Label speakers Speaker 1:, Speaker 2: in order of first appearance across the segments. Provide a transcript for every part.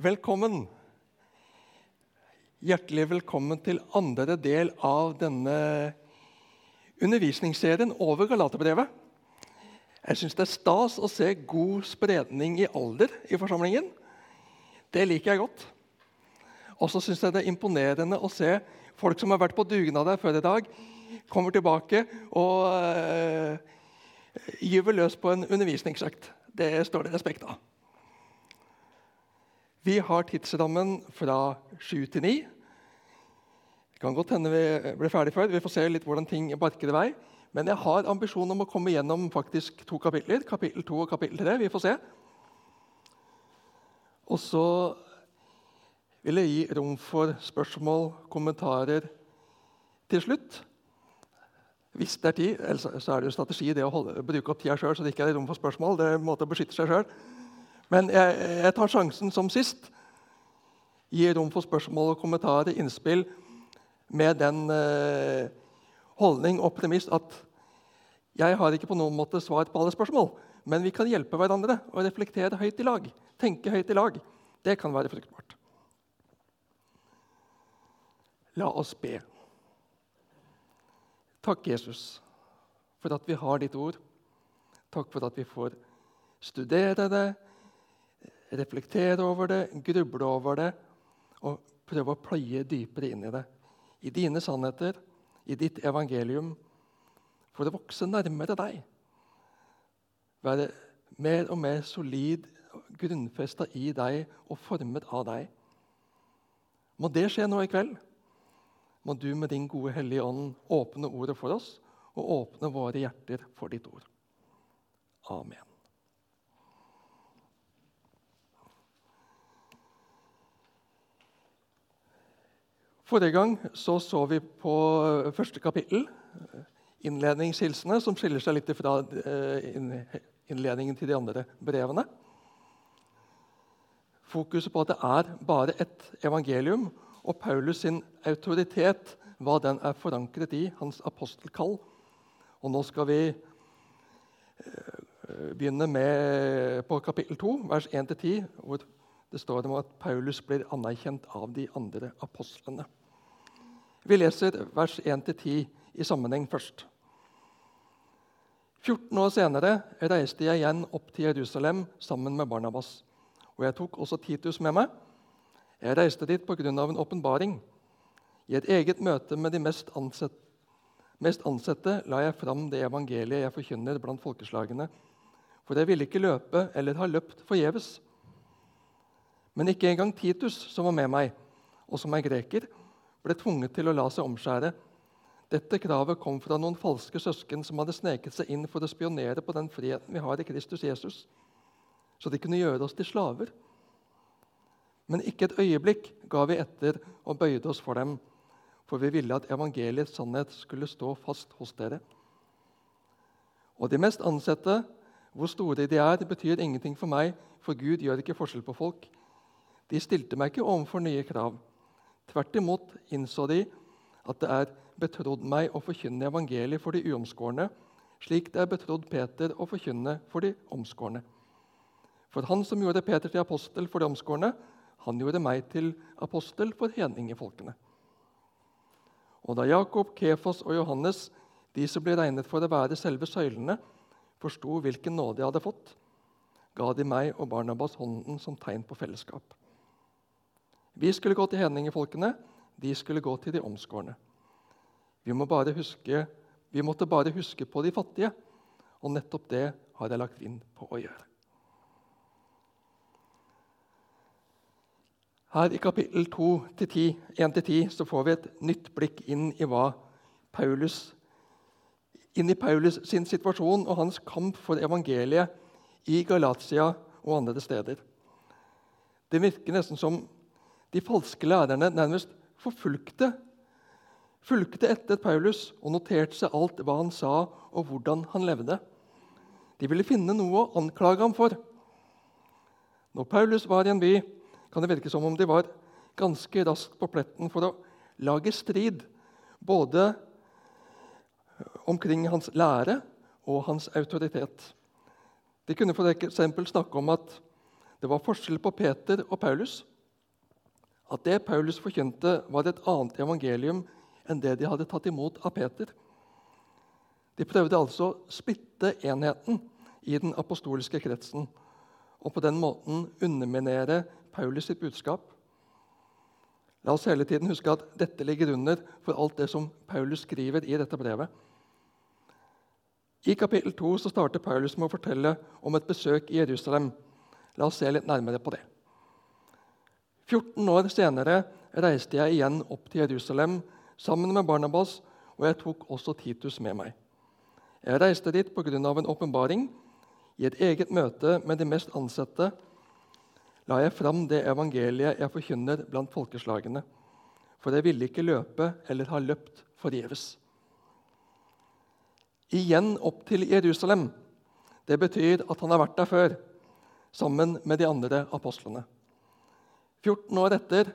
Speaker 1: Velkommen. Hjertelig velkommen til andre del av denne undervisningsserien over Galaterbrevet. Jeg syns det er stas å se god spredning i alder i forsamlingen. Det liker jeg godt. Og så syns jeg det er imponerende å se folk som har vært på dugnad her før i dag, kommer tilbake og øh, gyver løs på en undervisningsøkt. Det står det respekt av. Vi har tidsrammen fra sju til ni. Det kan godt hende vi blir ferdig før. Vi får se litt hvordan ting barker i vei. Men jeg har ambisjon om å komme gjennom faktisk to kapitler. Kapittel 2 og kapittel 3. Vi får se. Og så vil jeg gi rom for spørsmål, kommentarer til slutt. Hvis det er tid. Så er det jo strategi det å holde, bruke opp tida sjøl så det ikke er rom for spørsmål. Det er en måte å beskytte seg sjøl. Men jeg, jeg, tar sjansen som sist. Gir rom for spørsmål og kommentarer, innspill, med den eh, holdning og premiss at jeg har ikke på noen måte svar på alle spørsmål, men vi kan hjelpe hverandre og reflektere høyt i lag. Tenke høyt i lag. Det kan være fruktbart. La oss be. Takk, Jesus, for at vi har ditt ord. Takk for at vi får studere det, reflektere over det, gruble over det og prøve å pløye dypere inn i det. I dine sannheter, i ditt evangelium, for å vokse nærmere deg. Være mer og mer solid, grunnfesta i deg og formet av deg. Må det skje nå i kveld? må du med din gode Hellige Ånd åpne ordet for oss og åpne våre hjerter for ditt ord. Amen. Forrige gang så, så vi på første kapittel, innledningshilsene, som skiller seg litt fra eh, innledningen til de andre brevene. Fokuset på at det er bare ett evangelium, og Paulus sin autoritet, hva den er forankret i, hans apostelkall. Og nå skal vi eh, begynne med på kapittel 2, vers 1-10, hvor det står om at Paulus blir anerkjent av de andre apostlene. Vi leser vers 1-10 i sammenheng først. 14 år senere reiste jeg igjen opp til Jerusalem sammen med Barnabas. Og jeg tok også Titus med meg jeg reiste dit pga. en åpenbaring. I et eget møte med de mest ansette, mest ansette la jeg fram det evangeliet jeg forkynner blant folkeslagene. For jeg ville ikke løpe eller ha løpt forgjeves. Men ikke engang Titus, som var med meg, og som er greker, ble tvunget til å la seg omskjære. Dette kravet kom fra noen falske søsken som hadde sneket seg inn for å spionere på den friheten vi har i Kristus Jesus, så de kunne gjøre oss til slaver. Men ikke et øyeblikk ga vi etter og bøyde oss for dem, for vi ville at evangeliets sannhet skulle stå fast hos dere. Og de mest ansette, hvor store de er, betyr ingenting for meg, for Gud gjør ikke forskjell på folk. De stilte meg ikke overfor nye krav. Tvert imot innså de at det er betrodd meg å forkynne evangeliet for de uomskårne, slik det er betrodd Peter å forkynne for de omskårne. For han som gjorde Peter til apostel for de omskårne, han gjorde meg til apostel for hedningefolkene. Og da Jakob, Kefas og Johannes, de som ble regnet for å være selve søylene, forsto hvilken nåde jeg hadde fått, ga de meg og Barnabas hånden som tegn på fellesskap. Vi skulle gå til hedningefolkene, de skulle gå til de omskårne. Vi, må huske, vi måtte bare huske på de fattige, og nettopp det har jeg lagt inn på å gjøre. Her i kapittel 1-10 så får vi et nytt blikk inn i Paulus, inn i Paulus sin situasjon og hans kamp for evangeliet i Galatia og andre steder. Det virker nesten som de falske lærerne nærmest forfulgte fulgte etter Paulus og noterte seg alt hva han sa, og hvordan han levde. De ville finne noe å anklage ham for. Når Paulus var i en by, kan det virke som om de var ganske raskt på pletten for å lage strid både omkring hans lære og hans autoritet. De kunne f.eks. snakke om at Det var forskjell på Peter og Paulus. At det Paulus forkynte, var et annet evangelium enn det de hadde tatt imot av Peter. De prøvde altså å splitte enheten i den apostoliske kretsen og på den måten underminere Paulus sitt budskap. La oss hele tiden huske at dette ligger under for alt det som Paulus skriver i dette brevet. I kapittel 2 så starter Paulus med å fortelle om et besøk i Jerusalem. La oss se litt nærmere på det. 14 år senere reiste jeg igjen opp til Jerusalem sammen med Barnabas, og jeg tok også Titus med meg. Jeg reiste dit pga. en åpenbaring. I et eget møte med de mest ansette la jeg fram det evangeliet jeg forkynner blant folkeslagene, for jeg ville ikke løpe eller ha løpt forgjeves. Igjen opp til Jerusalem. Det betyr at han har vært der før, sammen med de andre apostlene. 14 år etter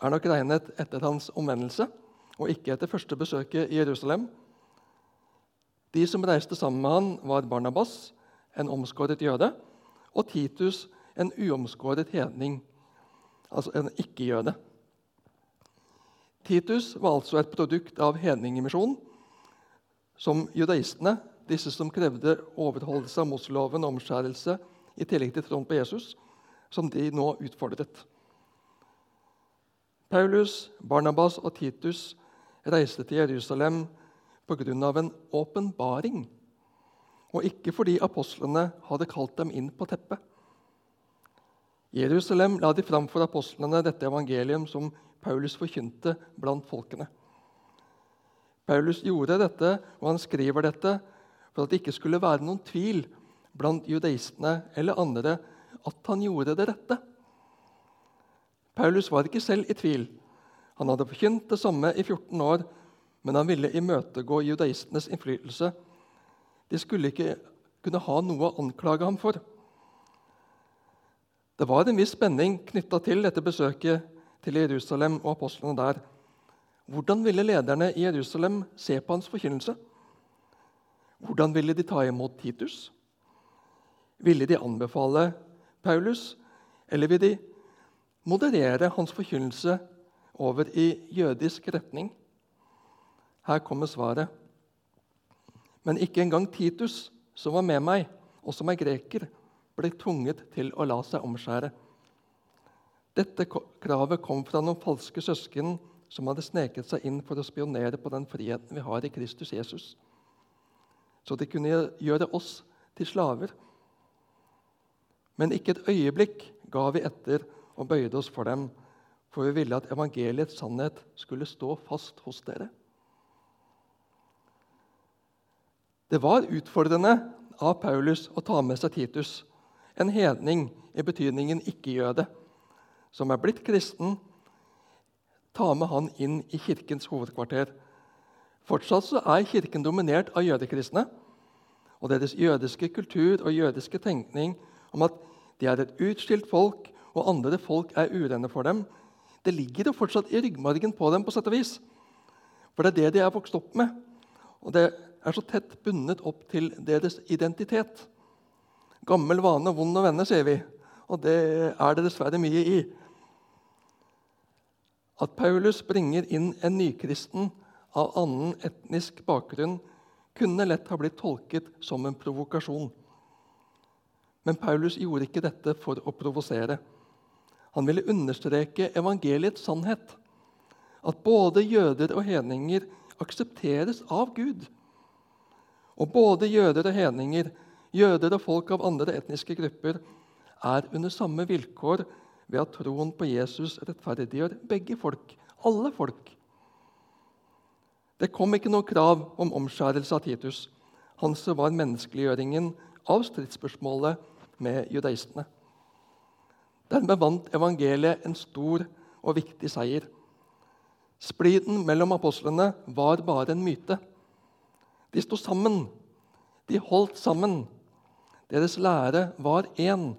Speaker 1: er nok regnet etter hans omvendelse og ikke etter første besøket i Jerusalem. De som reiste sammen med han, var Barnabas, en omskåret jøde, og Titus, en uomskåret hedning, altså en ikke-jøde. Titus var altså et produkt av hedningemisjonen, som judaistene, disse som krevde overholdelse av Moseloven og omskjærelse i tillegg til troen på Jesus, som de nå utfordret. Paulus, Barnabas og Titus reiste til Jerusalem pga. en åpenbaring, og ikke fordi apostlene hadde kalt dem inn på teppet. Jerusalem la de fram for apostlene dette evangelium som Paulus forkynte blant folkene. Paulus gjorde dette, og han skriver dette for at det ikke skulle være noen tvil blant judaistene eller andre at han gjorde det rette. Paulus var ikke selv i tvil. Han hadde forkynt det samme i 14 år, men han ville imøtegå judaistenes innflytelse. De skulle ikke kunne ha noe å anklage ham for. Det var en viss spenning knytta til dette besøket til Jerusalem og apostlene der. Hvordan ville lederne i Jerusalem se på hans forkynnelse? Hvordan ville de ta imot Titus? Ville de anbefale Paulus, eller ville de moderere hans forkynnelse over i jødisk retning? Her kommer svaret. Men ikke engang Titus, som var med meg, og som er greker, ble tvunget til å la seg omskjære. Dette kravet kom fra noen falske søsken som hadde sneket seg inn for å spionere på den friheten vi har i Kristus Jesus, så de kunne gjøre oss til slaver. Men ikke et øyeblikk ga vi etter og bøyde oss for dem, for vi ville at evangeliets sannhet skulle stå fast hos dere. Det var utfordrende av Paulus å ta med seg Titus, en hedning i betydningen ikke-jøde, som er blitt kristen. Ta med han inn i kirkens hovedkvarter. Fortsatt så er Kirken dominert av jødekristne. Og deres jødiske kultur og jødiske tenkning om at de er et utskilt folk, og andre folk er urene for dem, det ligger jo fortsatt i ryggmargen på dem. på sett og vis. For det er det de er vokst opp med. Og det er så tett bundet opp til deres identitet. Gammel vane, vond å vende, sier vi. Og det er det dessverre mye i. At Paulus bringer inn en nykristen av annen etnisk bakgrunn, kunne lett ha blitt tolket som en provokasjon. Men Paulus gjorde ikke dette for å provosere. Han ville understreke evangeliets sannhet. At både jøder og hedninger aksepteres av Gud. Og både jøder og hedninger, jøder og folk av andre etniske grupper, er under samme vilkår ved at troen på Jesus rettferdiggjør begge folk, alle folk. Det kom ikke noe krav om omskjærelse av Titus. Hans var menneskeliggjøringen av stridsspørsmålet med judaistene. Dermed vant evangeliet en stor og viktig seier. Spliden mellom apostlene var bare en myte. De sto sammen. De holdt sammen. Deres lære var én.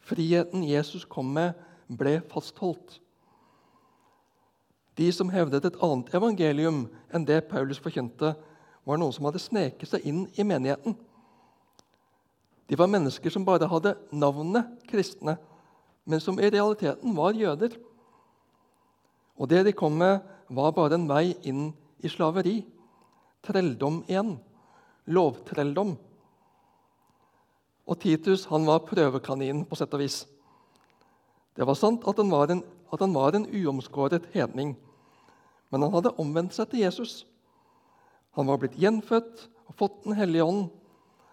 Speaker 1: Friheten Jesus kom med, ble fastholdt. De som hevdet et annet evangelium enn det Paulus forkynte, var noen som hadde sneket seg inn i menigheten. De var mennesker som bare hadde navnet kristne, men som i realiteten var jøder. Og det de kom med, var bare en vei inn i slaveri. Trelldom igjen. Lovtrelldom. Og Titus han var prøvekaninen, på sett og vis. Det var sant at han var en, han var en uomskåret hedning, men han hadde omvendt seg til Jesus. Han var blitt gjenfødt og fått Den hellige ånd.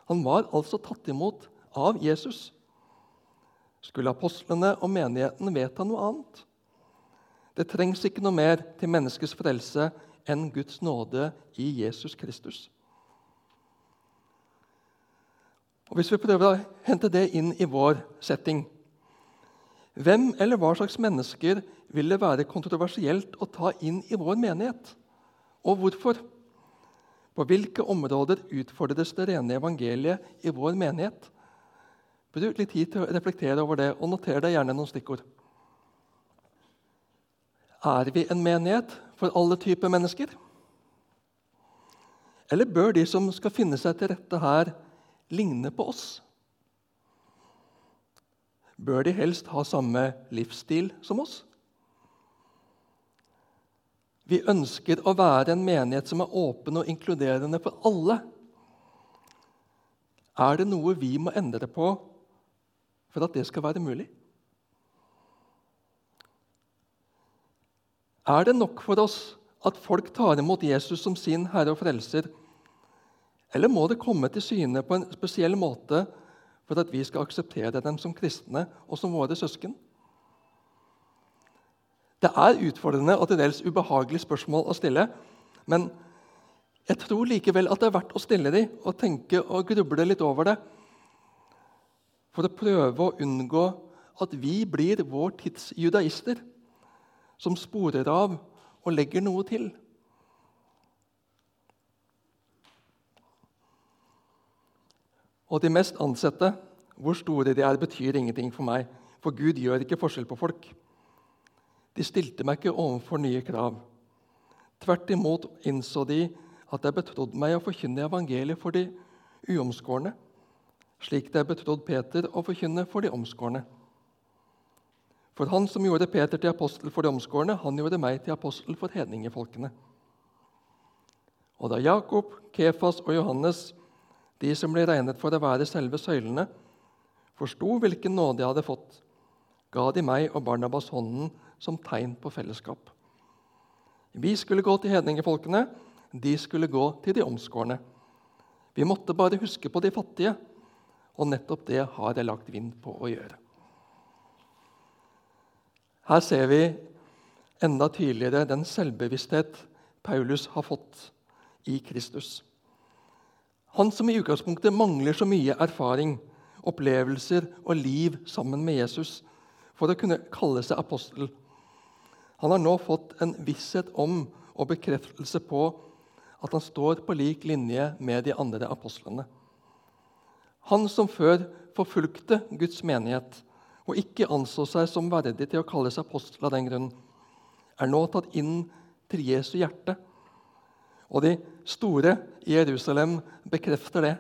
Speaker 1: Han var altså tatt imot av Jesus. Skulle apostlene og menigheten vedta noe annet? Det trengs ikke noe mer til menneskets frelse enn Guds nåde i Jesus Kristus. Og Hvis vi prøver å hente det inn i vår setting Hvem eller hva slags mennesker vil det være kontroversielt å ta inn i vår menighet? Og hvorfor? På hvilke områder utfordres det rene evangeliet i vår menighet? Bruk litt tid til å reflektere over det, og noter deg gjerne noen stikkord. Er vi en menighet for alle typer mennesker? Eller bør de som skal finne seg til rette her, ligne på oss? Bør de helst ha samme livsstil som oss? Vi ønsker å være en menighet som er åpen og inkluderende for alle. Er det noe vi må endre på for at det skal være mulig? Er det nok for oss at folk tar imot Jesus som sin herre og frelser? Eller må det komme til syne på en spesiell måte for at vi skal akseptere dem som kristne og som våre søsken? Det er utfordrende og til dels ubehagelig spørsmål å stille. Men jeg tror likevel at det er verdt å stille dem og tenke og gruble litt over det. For å prøve å unngå at vi blir vår tids judaister som sporer av og legger noe til. Og de mest ansatte, hvor store de er, betyr ingenting for meg, for Gud gjør ikke forskjell på folk. De stilte meg ikke overfor nye krav. Tvert imot innså de at jeg betrodde meg å forkynne evangeliet for de uomskårne, slik det er betrodd Peter å forkynne for de omskårne. For han som gjorde Peter til apostel for de omskårne, han gjorde meg til apostel for hedningefolkene. Og da Jakob, Kefas og Johannes, de som ble regnet for å være selve søylene, forsto hvilken nåde jeg hadde fått, ga de meg og Barnabas hånden som tegn på fellesskap. Vi skulle gå til hedningefolkene, de skulle gå til de omskårne. Vi måtte bare huske på de fattige, og nettopp det har jeg lagt vind på å gjøre. Her ser vi enda tydeligere den selvbevissthet Paulus har fått i Kristus. Han som i utgangspunktet mangler så mye erfaring, opplevelser og liv sammen med Jesus for å kunne kalle seg apostel. Han har nå fått en visshet om og bekreftelse på at han står på lik linje med de andre apostlene. Han som før forfulgte Guds menighet, og ikke anså seg som verdig til å kalle seg apostel av den grunn, er nå tatt inn til Jesu hjerte. Og de store i Jerusalem bekrefter det.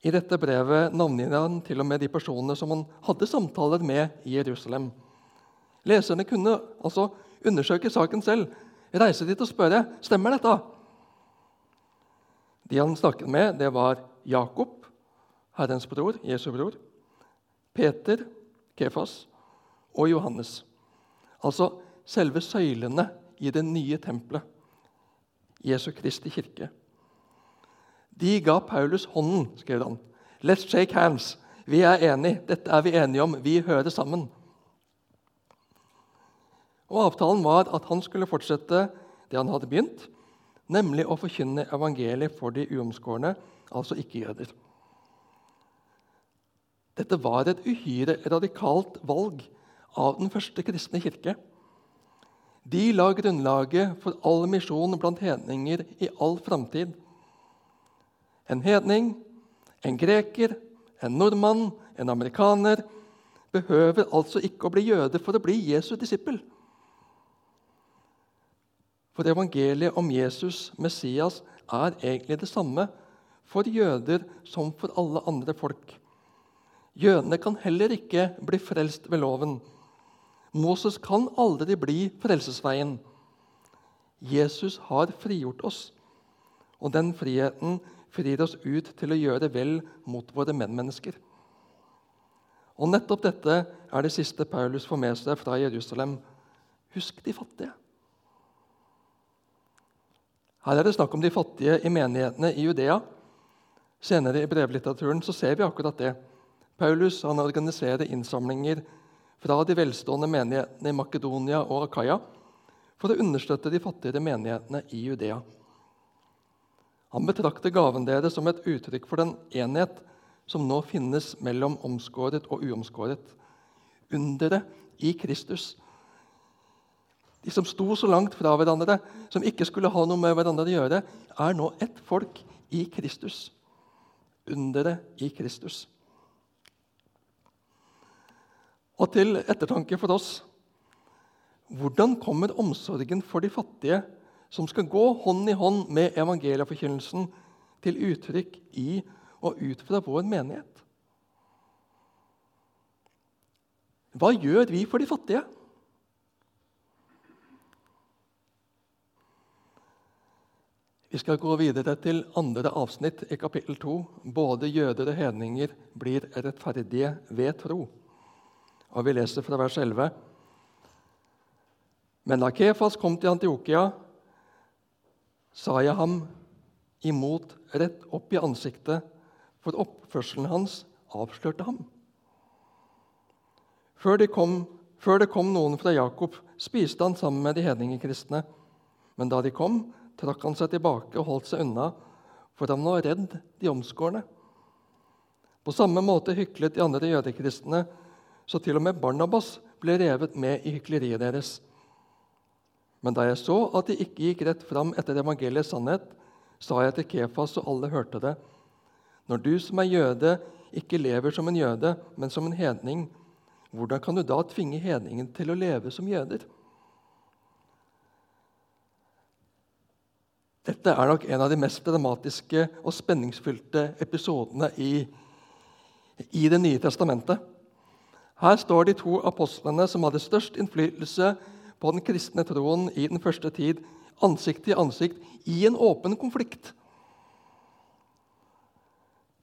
Speaker 1: I dette brevet navngir han til og med de personene som han hadde samtaler med i Jerusalem. Leserne kunne altså undersøke saken selv, reise dit og spørre stemmer dette. De han snakket med, det var Jakob, Herrens bror, Jesu bror, Peter, Kefas og Johannes. Altså selve søylene i det nye tempelet, Jesu Kristi kirke. De ga Paulus hånden, skrev han. Let's shake hands. Vi er enige. Dette er vi enige om. Vi hører sammen. Og Avtalen var at han skulle fortsette det han hadde begynt, nemlig å forkynne evangeliet for de uomskårne, altså ikke-jøder. Dette var et uhyre radikalt valg av den første kristne kirke. De la grunnlaget for all misjon blant hedninger i all framtid. En hedning, en greker, en nordmann, en amerikaner behøver altså ikke å bli jøde for å bli Jesu disippel. For evangeliet om Jesus, Messias, er egentlig det samme for jøder som for alle andre folk. Jødene kan heller ikke bli frelst ved loven. Moses kan aldri bli frelsesveien. Jesus har frigjort oss, og den friheten frir oss ut til å gjøre vel mot våre medmennesker. Og Nettopp dette er det siste Paulus får med seg fra Jerusalem. Husk de fattige. Her er det snakk om de fattige i menighetene i Judea. Senere i brevlitteraturen så ser vi akkurat det. Paulus han organiserer innsamlinger fra de velstående menighetene i Makedonia og Akaya for å understøtte de fattigere menighetene i Judea. Han betrakter gaven deres som et uttrykk for den enhet som nå finnes mellom omskåret og uomskåret. Underet i Kristus de som sto så langt fra hverandre, som ikke skulle ha noe med hverandre å gjøre, er nå ett folk i Kristus. Underet i Kristus. Og til ettertanke for oss hvordan kommer omsorgen for de fattige, som skal gå hånd i hånd med evangelieforkynnelsen, til uttrykk i og ut fra vår menighet? Hva gjør vi for de fattige? Vi skal gå videre til andre avsnitt i kapittel 2. Både jøder og hedninger blir rettferdige ved tro. Og Vi leser fra vers 11. Men da Kefas kom til Antiokia, sa jeg ham imot rett opp i ansiktet, for oppførselen hans avslørte ham. Før det, kom, før det kom noen fra Jakob, spiste han sammen med de hedningekristne. Men da de kom, trakk han seg tilbake og holdt seg unna, for han var redd de omskårne. På samme måte hyklet de andre jødekristne, så til og med Barnabas ble revet med i hykleriet deres. Men da jeg så at de ikke gikk rett fram etter evangeliets sannhet, sa jeg til Kefas, og alle hørte det. Når du som er jøde, ikke lever som en jøde, men som en hedning, hvordan kan du da tvinge hedningen til å leve som jøder? Dette er nok en av de mest dramatiske og spenningsfylte episodene i, i Det nye testamentet. Her står de to apostlene som hadde størst innflytelse på den kristne troen i den første tid, ansikt til ansikt i en åpen konflikt.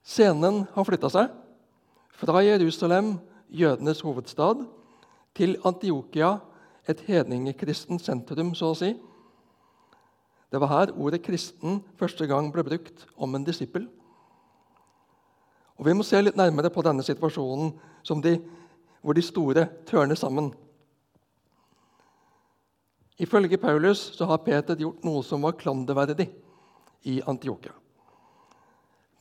Speaker 1: Scenen har flytta seg fra Jerusalem, jødenes hovedstad, til Antiokia, et hedningekristent sentrum, så å si. Det var her ordet 'kristen' første gang ble brukt om en disippel. Og Vi må se litt nærmere på denne situasjonen de, hvor de store tørner sammen. Ifølge Paulus så har Peter gjort noe som var klanderverdig i Antiokia.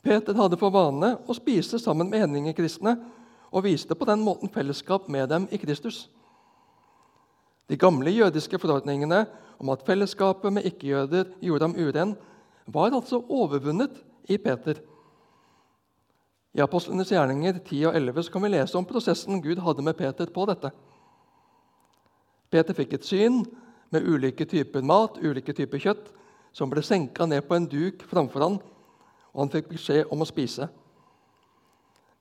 Speaker 1: Peter hadde for vane å spise sammen med hedningekristne og viste på den måten fellesskap med dem i Kristus. De gamle jødiske forordningene om at fellesskapet med ikke-jøder gjorde ham uren, var altså overvunnet i Peter. I Apostlenes gjerninger 10 og 11 kan vi lese om prosessen Gud hadde med Peter på dette. Peter fikk et syn med ulike typer mat, ulike typer kjøtt, som ble senka ned på en duk framfor han, og han fikk beskjed om å spise.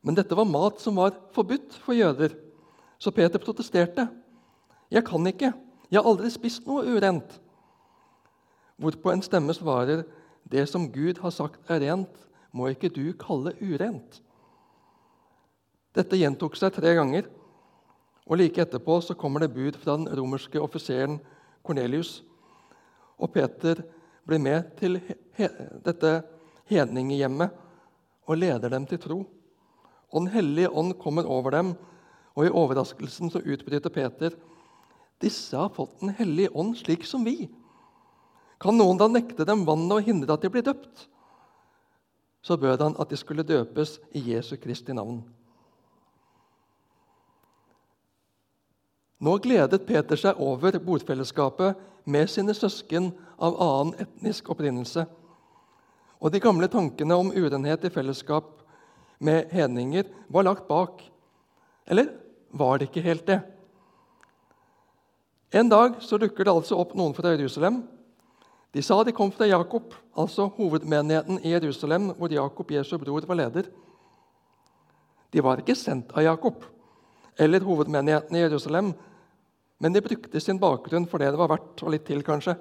Speaker 1: Men dette var mat som var forbudt for jøder, så Peter protesterte. 'Jeg kan ikke. Jeg har aldri spist noe urent.' Hvorpå en stemme svarer, 'Det som Gud har sagt er rent, må ikke du kalle urent.' Dette gjentok seg tre ganger, og like etterpå så kommer det bud fra den romerske offiseren Kornelius. Og Peter blir med til he dette hedningehjemmet og leder dem til tro. Og Den hellige ånd kommer over dem, og i overraskelsen så utbryter Peter disse har fått Den hellige ånd slik som vi. Kan noen da nekte dem vannet og hindre at de blir døpt? Så bød han at de skulle døpes i Jesu Kristi navn. Nå gledet Peter seg over bordfellesskapet med sine søsken av annen etnisk opprinnelse. Og de gamle tankene om urenhet i fellesskap med hedninger var lagt bak. Eller var det ikke helt det? En dag så dukker det altså opp noen fra Jerusalem. De sa de kom fra Jakob, altså hovedmenigheten i Jerusalem, hvor Jakob, Jesu bror, var leder. De var ikke sendt av Jakob eller hovedmenigheten i Jerusalem, men de brukte sin bakgrunn for det det var verdt, og litt til, kanskje.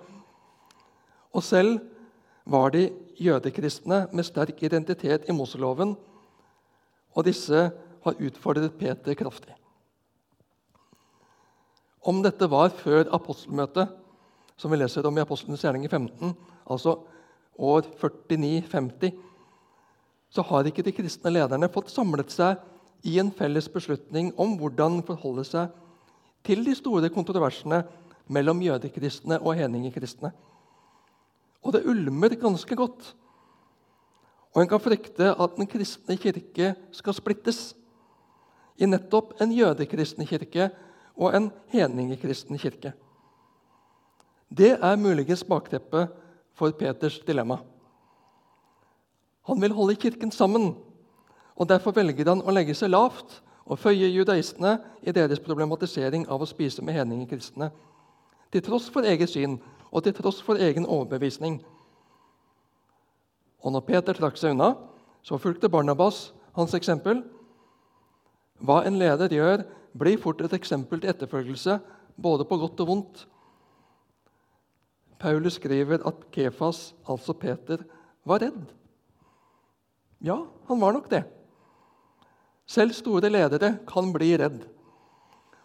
Speaker 1: Og selv var de jødekristne med sterk identitet i Moseloven, og disse har utfordret Peter kraftig. Om dette var før apostelmøtet, som vi leser om i Apostlenes gjerning i 15, altså år 49-50, så har ikke de kristne lederne fått samlet seg i en felles beslutning om hvordan forholde seg til de store kontroversene mellom jødekristne og heningekristne. Og det ulmer ganske godt. Og en kan frykte at den kristne kirke skal splittes i nettopp en jødekristen kirke og en hedningekristen kirke. Det er muligens bakteppet for Peters dilemma. Han vil holde Kirken sammen, og derfor velger han å legge seg lavt og føye judaistene i deres problematisering av å spise med hedningekristne, til tross for eget syn og til tross for egen overbevisning. Og når Peter trakk seg unna, så fulgte Barnabas hans eksempel. Hva en leder gjør, blir fort et eksempel til etterfølgelse, både på godt og vondt. Paulus skriver at Kefas, altså Peter, var redd. Ja, han var nok det. Selv store ledere kan bli redd.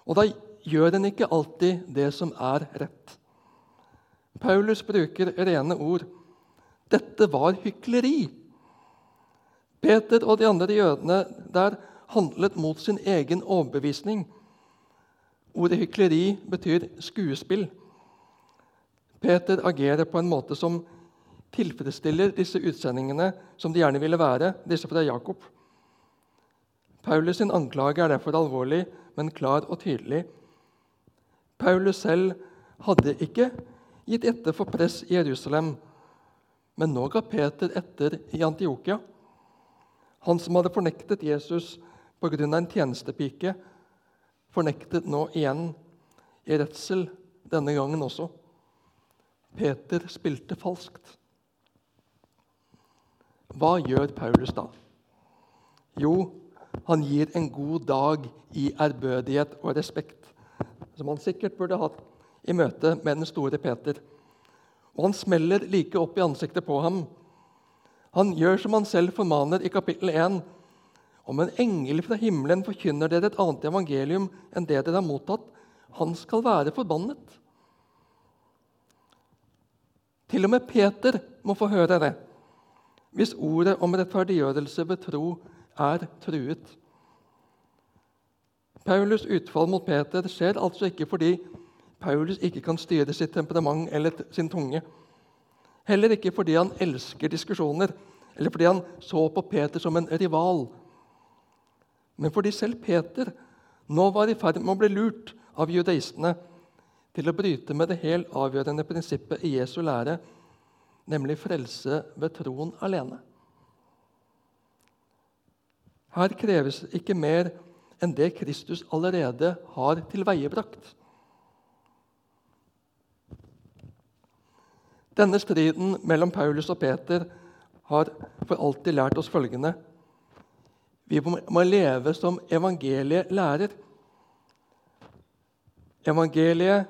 Speaker 1: Og da gjør en ikke alltid det som er rett. Paulus bruker rene ord. Dette var hykleri. Peter og de andre jødene der handlet mot sin egen overbevisning. Ordet hykleri betyr skuespill. Peter agerer på en måte som tilfredsstiller disse utsendingene som de gjerne ville være, disse fra Jakob. Paulus' sin anklage er derfor alvorlig, men klar og tydelig. Paulus selv hadde ikke gitt etter for press i Jerusalem, men nå ga Peter etter i Antiokia. Han som hadde fornektet Jesus pga. en tjenestepike, fornektet nå igjen i redsel, denne gangen også. Peter spilte falskt. Hva gjør Paulus da? Jo, han gir en god dag i ærbødighet og respekt, som han sikkert burde hatt i møte med den store Peter. Og han smeller like opp i ansiktet på ham. Han gjør som han selv formaner i kapittel 1. Om en engel fra himmelen forkynner dere et annet evangelium enn det dere har mottatt, han skal være forbannet. Til og med Peter må få høre det, hvis ordet om rettferdiggjørelse ved tro er truet. Paulus' utfall mot Peter skjer altså ikke fordi Paulus ikke kan styre sitt temperament eller sin tunge. Heller ikke fordi han elsker diskusjoner, eller fordi han så på Peter som en rival. Men fordi selv Peter nå var i ferd med å bli lurt av judaistene til å bryte med det helt avgjørende prinsippet i Jesu lære, nemlig frelse ved troen alene. Her kreves ikke mer enn det Kristus allerede har tilveiebrakt. Denne striden mellom Paulus og Peter har for alltid lært oss følgende Vi må leve som evangeliet lærer. Evangeliet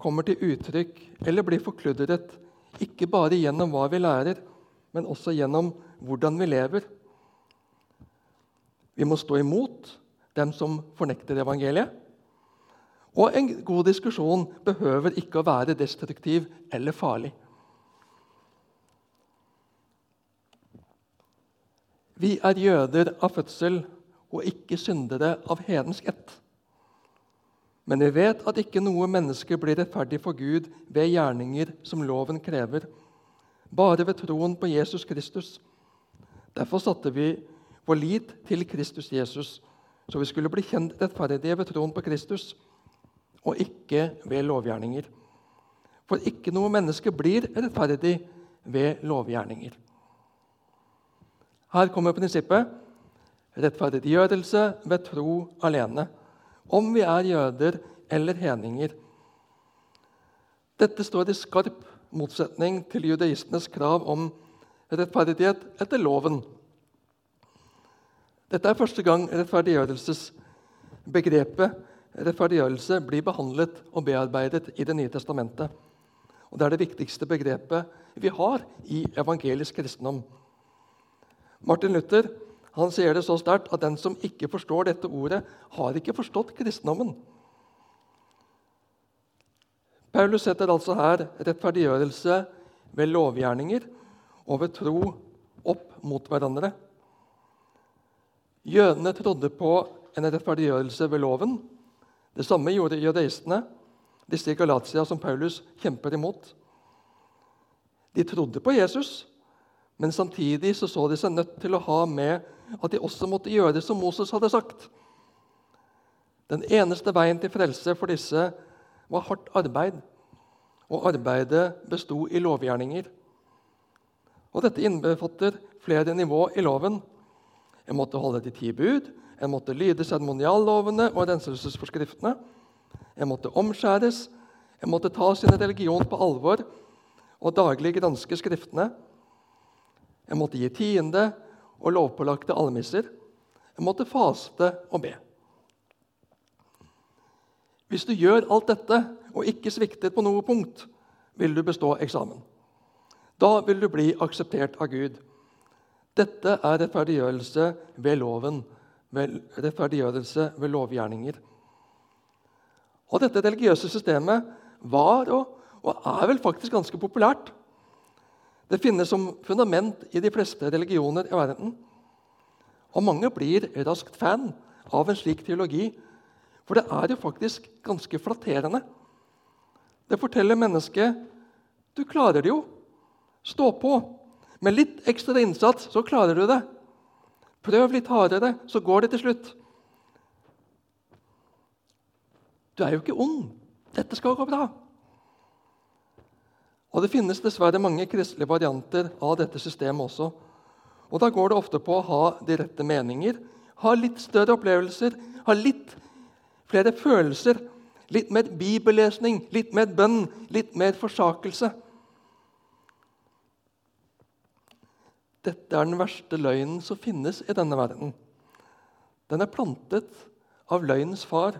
Speaker 1: kommer til uttrykk eller blir forkludret ikke bare gjennom hva vi lærer, men også gjennom hvordan vi lever. Vi må stå imot dem som fornekter evangeliet. Og en god diskusjon behøver ikke å være destruktiv eller farlig. Vi er jøder av fødsel og ikke syndere av hedensk ett. Men vi vet at ikke noe menneske blir rettferdig for Gud ved gjerninger som loven krever, bare ved troen på Jesus Kristus. Derfor satte vi vår lit til Kristus Jesus, så vi skulle bli kjent rettferdige ved troen på Kristus, og ikke ved lovgjerninger. For ikke noe menneske blir rettferdig ved lovgjerninger. Her kommer prinsippet rettferdiggjørelse ved tro alene. Om vi er jøder eller heninger. Dette står i skarp motsetning til judaistenes krav om rettferdighet etter loven. Dette er første gang rettferdiggjørelsesbegrepet rettferdiggjørelse blir behandlet og bearbeidet i Det nye testamentet. Og Det er det viktigste begrepet vi har i evangelisk kristendom. Martin Luther han sier det så sterkt at den som ikke forstår dette ordet, har ikke forstått kristendommen. Paulus setter altså her rettferdiggjørelse ved lovgjerninger og ved tro opp mot hverandre. Jødene trodde på en rettferdiggjørelse ved loven. Det samme gjorde jødeistene, disse i Galatia som Paulus kjemper imot. De trodde på Jesus, men samtidig så, så de seg nødt til å ha med at de også måtte gjøre det som Moses hadde sagt. Den eneste veien til frelse for disse var hardt arbeid, og arbeidet besto i lovgjerninger. Og Dette innbefatter flere nivå i loven. Jeg måtte holde de ti bud, jeg måtte lyde seremoniallovene og renselsesforskriftene. Jeg måtte omskjæres, jeg måtte ta sin religion på alvor og daglig granske Skriftene. Jeg måtte gi tiende og lovpålagte almisser. Jeg måtte faste og be. Hvis du gjør alt dette og ikke svikter på noe punkt, vil du bestå eksamen. Da vil du bli akseptert av Gud. Dette er rettferdiggjørelse ved loven, ved rettferdiggjørelse ved lovgjerninger. Og Dette religiøse systemet var og, og er vel faktisk ganske populært. Det finnes som fundament i de fleste religioner i verden. Og mange blir raskt fan av en slik teologi, for det er jo faktisk ganske flatterende. Det forteller mennesket du klarer det jo. Stå på. Med litt ekstra innsats så klarer du det. Prøv litt hardere, så går det til slutt. Du er jo ikke ond. Dette skal gå bra. Og Det finnes dessverre mange kristelige varianter av dette systemet også. Og Da går det ofte på å ha de rette meninger, ha litt større opplevelser, ha litt flere følelser, litt mer bibellesning, litt mer bønn, litt mer forsakelse. Dette er den verste løgnen som finnes i denne verden. Den er plantet av løgnens far.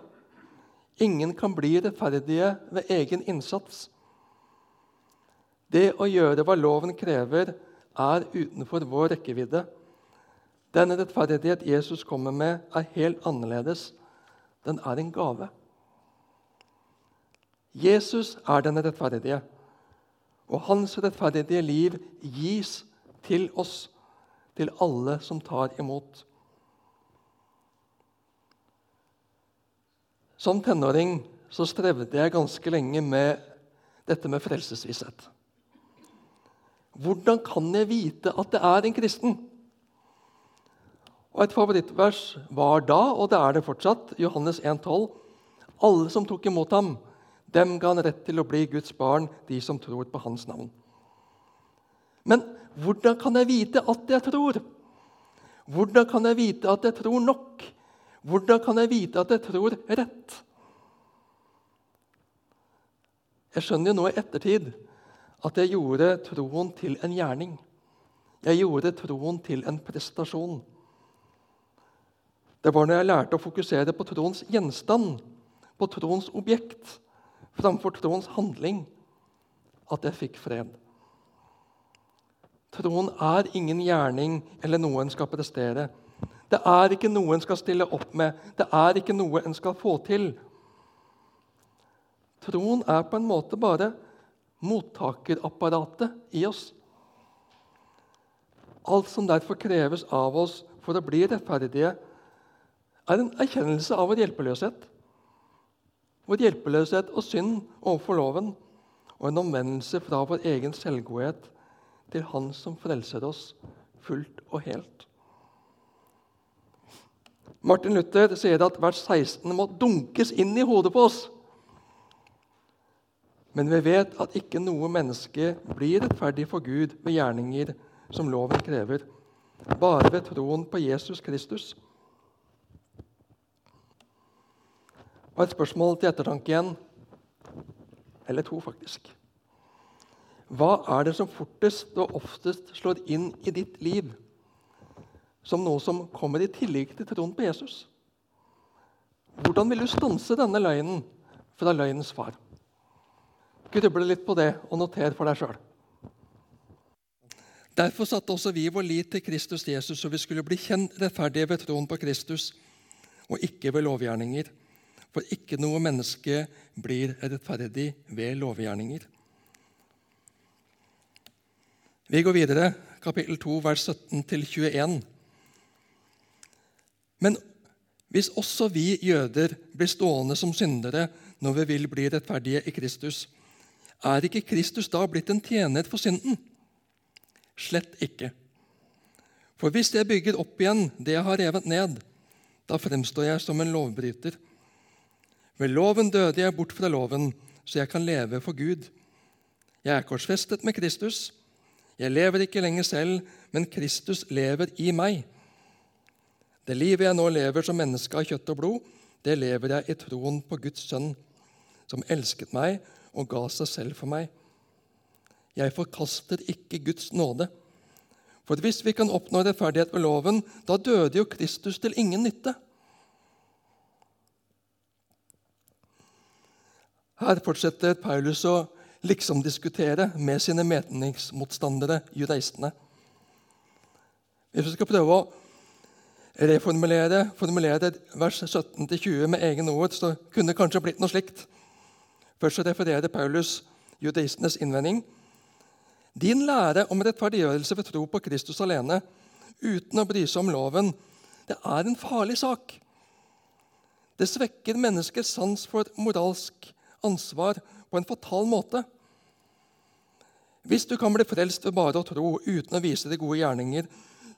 Speaker 1: Ingen kan bli rettferdige ved egen innsats. Det å gjøre hva loven krever, er utenfor vår rekkevidde. Den rettferdighet Jesus kommer med, er helt annerledes. Den er en gave. Jesus er den rettferdige, og hans rettferdige liv gis til oss, til alle som tar imot. Som tenåring så strevde jeg ganske lenge med dette med frelsesvisshet. Hvordan kan jeg vite at det er en kristen? Og Et favorittvers var da, og det er det fortsatt, Johannes 1,12.: Alle som tok imot ham, dem ga han rett til å bli Guds barn, de som tror på hans navn. Men hvordan kan jeg vite at jeg tror? Hvordan kan jeg vite at jeg tror nok? Hvordan kan jeg vite at jeg tror rett? Jeg skjønner jo nå i ettertid at jeg gjorde troen til en gjerning. Jeg gjorde troen til en prestasjon. Det var når jeg lærte å fokusere på troens gjenstand, på troens objekt, framfor troens handling, at jeg fikk fred. Troen er ingen gjerning eller noe en skal prestere. Det er ikke noe en skal stille opp med, det er ikke noe en skal få til. Troen er på en måte bare mottakerapparatet i oss. Alt som derfor kreves av oss for å bli rettferdige, er en erkjennelse av vår hjelpeløshet. Vår hjelpeløshet og synd overfor loven, og en omvendelse fra vår egen selvgodhet til Han som frelser oss fullt og helt. Martin Luther sier at vers 16 må dunkes inn i hodet på oss. Men vi vet at ikke noe menneske blir rettferdig for Gud ved gjerninger som loven krever, bare ved troen på Jesus Kristus. Og et spørsmål til ettertanke igjen. Eller to, faktisk. Hva er det som fortest og oftest slår inn i ditt liv som noe som kommer i tillegg til troen på Jesus? Hvordan vil du stanse denne løgnen fra løgnens far? Gruble litt på det og noter for deg sjøl. Derfor satte også vi vår lit til Kristus Jesus, så vi skulle bli kjent rettferdige ved troen på Kristus, og ikke ved lovgjerninger. For ikke noe menneske blir rettferdig ved lovgjerninger. Vi går videre, kapittel 2, vers 17-21. Men hvis også vi jøder blir stående som syndere når vi vil bli rettferdige i Kristus, er ikke Kristus da blitt en tjener for synden? Slett ikke. For hvis jeg bygger opp igjen det jeg har revet ned, da fremstår jeg som en lovbryter. Ved loven døde jeg bort fra loven, så jeg kan leve for Gud. Jeg er korsfestet med Kristus. Jeg lever ikke lenger selv, men Kristus lever i meg. Det livet jeg nå lever som menneske av kjøtt og blod, det lever jeg i troen på Guds sønn, som elsket meg og ga seg selv for meg. Jeg forkaster ikke Guds nåde. For hvis vi kan oppnå rettferdighet ved loven, da døde jo Kristus til ingen nytte. Her fortsetter Paulus å liksom diskutere med sine meningsmotstandere, judaistene. Hvis vi skal prøve å reformulere formulere vers 17-20 med egne ord, så kunne det kanskje blitt noe slikt. Først refererer Paulus judaistenes innvending. Din lære om rettferdiggjørelse ved tro på Kristus alene, uten å bry seg om loven, det er en farlig sak. Det svekker menneskers sans for moralsk ansvar på en fatal måte. Hvis du kan bli frelst ved bare å tro uten å vise de gode gjerninger,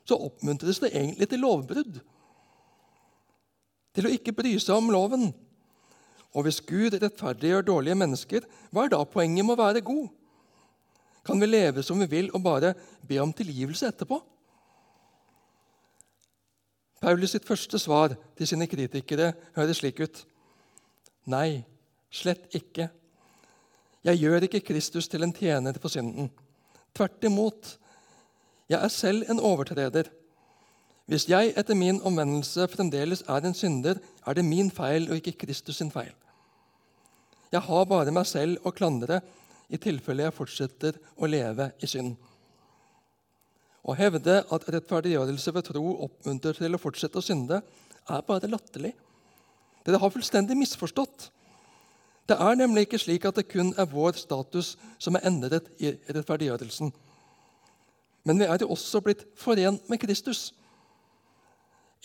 Speaker 1: så oppmuntres det egentlig til lovbrudd. Til å ikke bry seg om loven. Og hvis Gud rettferdiggjør dårlige mennesker, hva er da poenget med å være god? Kan vi leve som vi vil, og bare be om tilgivelse etterpå? Paulus sitt første svar til sine kritikere høres slik ut. Nei, slett ikke. Jeg gjør ikke Kristus til en tjener for synden. Tvert imot. Jeg er selv en overtreder. Hvis jeg etter min omvendelse fremdeles er en synder, er det min feil og ikke Kristus sin feil. Jeg har bare meg selv å klandre i tilfelle jeg fortsetter å leve i synd. Å hevde at rettferdiggjørelse ved tro oppmuntrer til å fortsette å synde, er bare latterlig. Dere har fullstendig misforstått. Det er nemlig ikke slik at det kun er vår status som er endret i rettferdiggjørelsen. Men vi er jo også blitt forent med Kristus.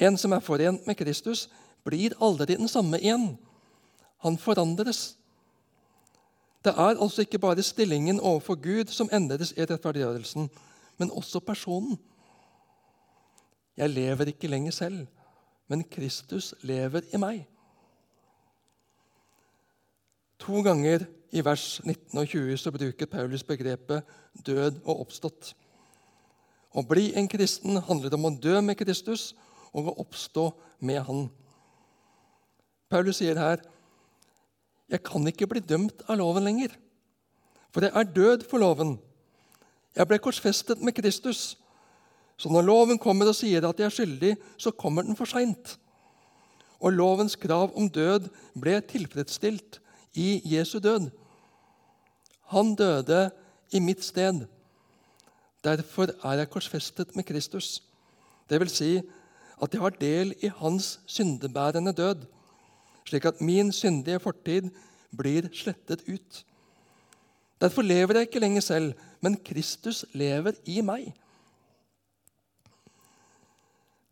Speaker 1: En som er forent med Kristus, blir aldri den samme igjen. Han forandres. Det er altså ikke bare stillingen overfor Gud som endres i rettferdiggjørelsen, men også personen. Jeg lever ikke lenger selv, men Kristus lever i meg. To ganger i vers 19 og 20 så bruker Paulus begrepet 'død og oppstått'. Å bli en kristen handler om å dø med Kristus og å oppstå med Han. Paulus sier her jeg kan ikke bli dømt av loven lenger, for jeg er død for loven. Jeg ble korsfestet med Kristus. Så når loven kommer og sier at jeg er skyldig, så kommer den for seint. Og lovens krav om død ble tilfredsstilt i Jesu død. Han døde i mitt sted. Derfor er jeg korsfestet med Kristus. Det vil si at jeg har del i hans syndebærende død slik at min syndige fortid blir slettet ut. Derfor lever jeg ikke lenger selv, men Kristus lever i meg.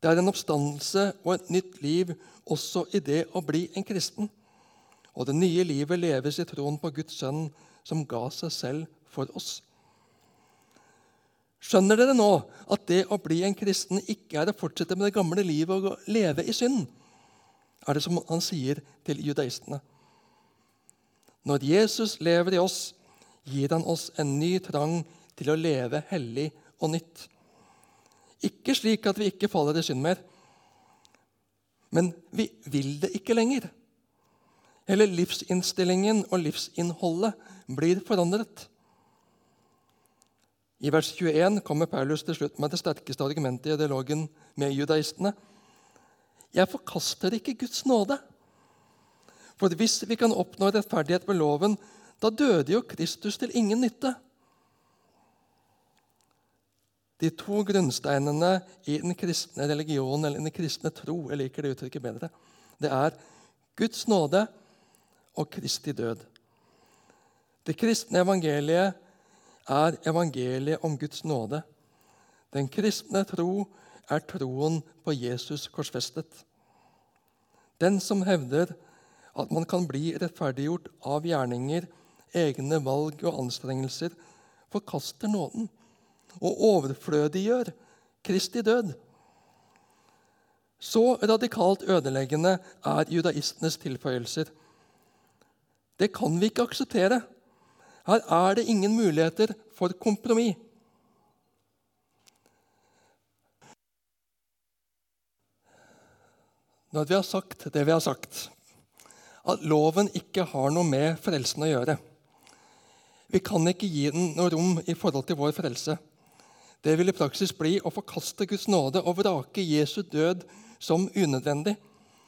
Speaker 1: Det er en oppstandelse og et nytt liv også i det å bli en kristen. Og det nye livet leves i troen på Guds sønn, som ga seg selv for oss. Skjønner dere nå at det å bli en kristen ikke er å fortsette med det gamle livet og leve i synd? Er det som han sier til judaistene. Når Jesus lever i oss, gir han oss en ny trang til å leve hellig og nytt. Ikke slik at vi ikke faller i synd mer, men vi vil det ikke lenger. Hele livsinnstillingen og livsinnholdet blir forandret. I vers 21 kommer Paulus til slutt med det sterkeste argumentet i dialogen med judaistene. Jeg forkaster ikke Guds nåde. For hvis vi kan oppnå rettferdighet ved loven, da døde jo Kristus til ingen nytte. De to grunnsteinene i den kristne religion, eller den kristne tro, jeg liker det uttrykket bedre, det er Guds nåde og Kristi død. Det kristne evangeliet er evangeliet om Guds nåde. Den kristne tro er troen på Jesus korsfestet. Den som hevder at man kan bli rettferdiggjort av gjerninger, egne valg og anstrengelser, forkaster nåden og overflødiggjør Kristi død. Så radikalt ødeleggende er judaistenes tilføyelser. Det kan vi ikke akseptere. Her er det ingen muligheter for kompromiss. Når vi har sagt det vi har sagt, at loven ikke har noe med frelsen å gjøre Vi kan ikke gi den noe rom i forhold til vår frelse. Det vil i praksis bli å forkaste Guds nåde og vrake Jesu død som unødvendig.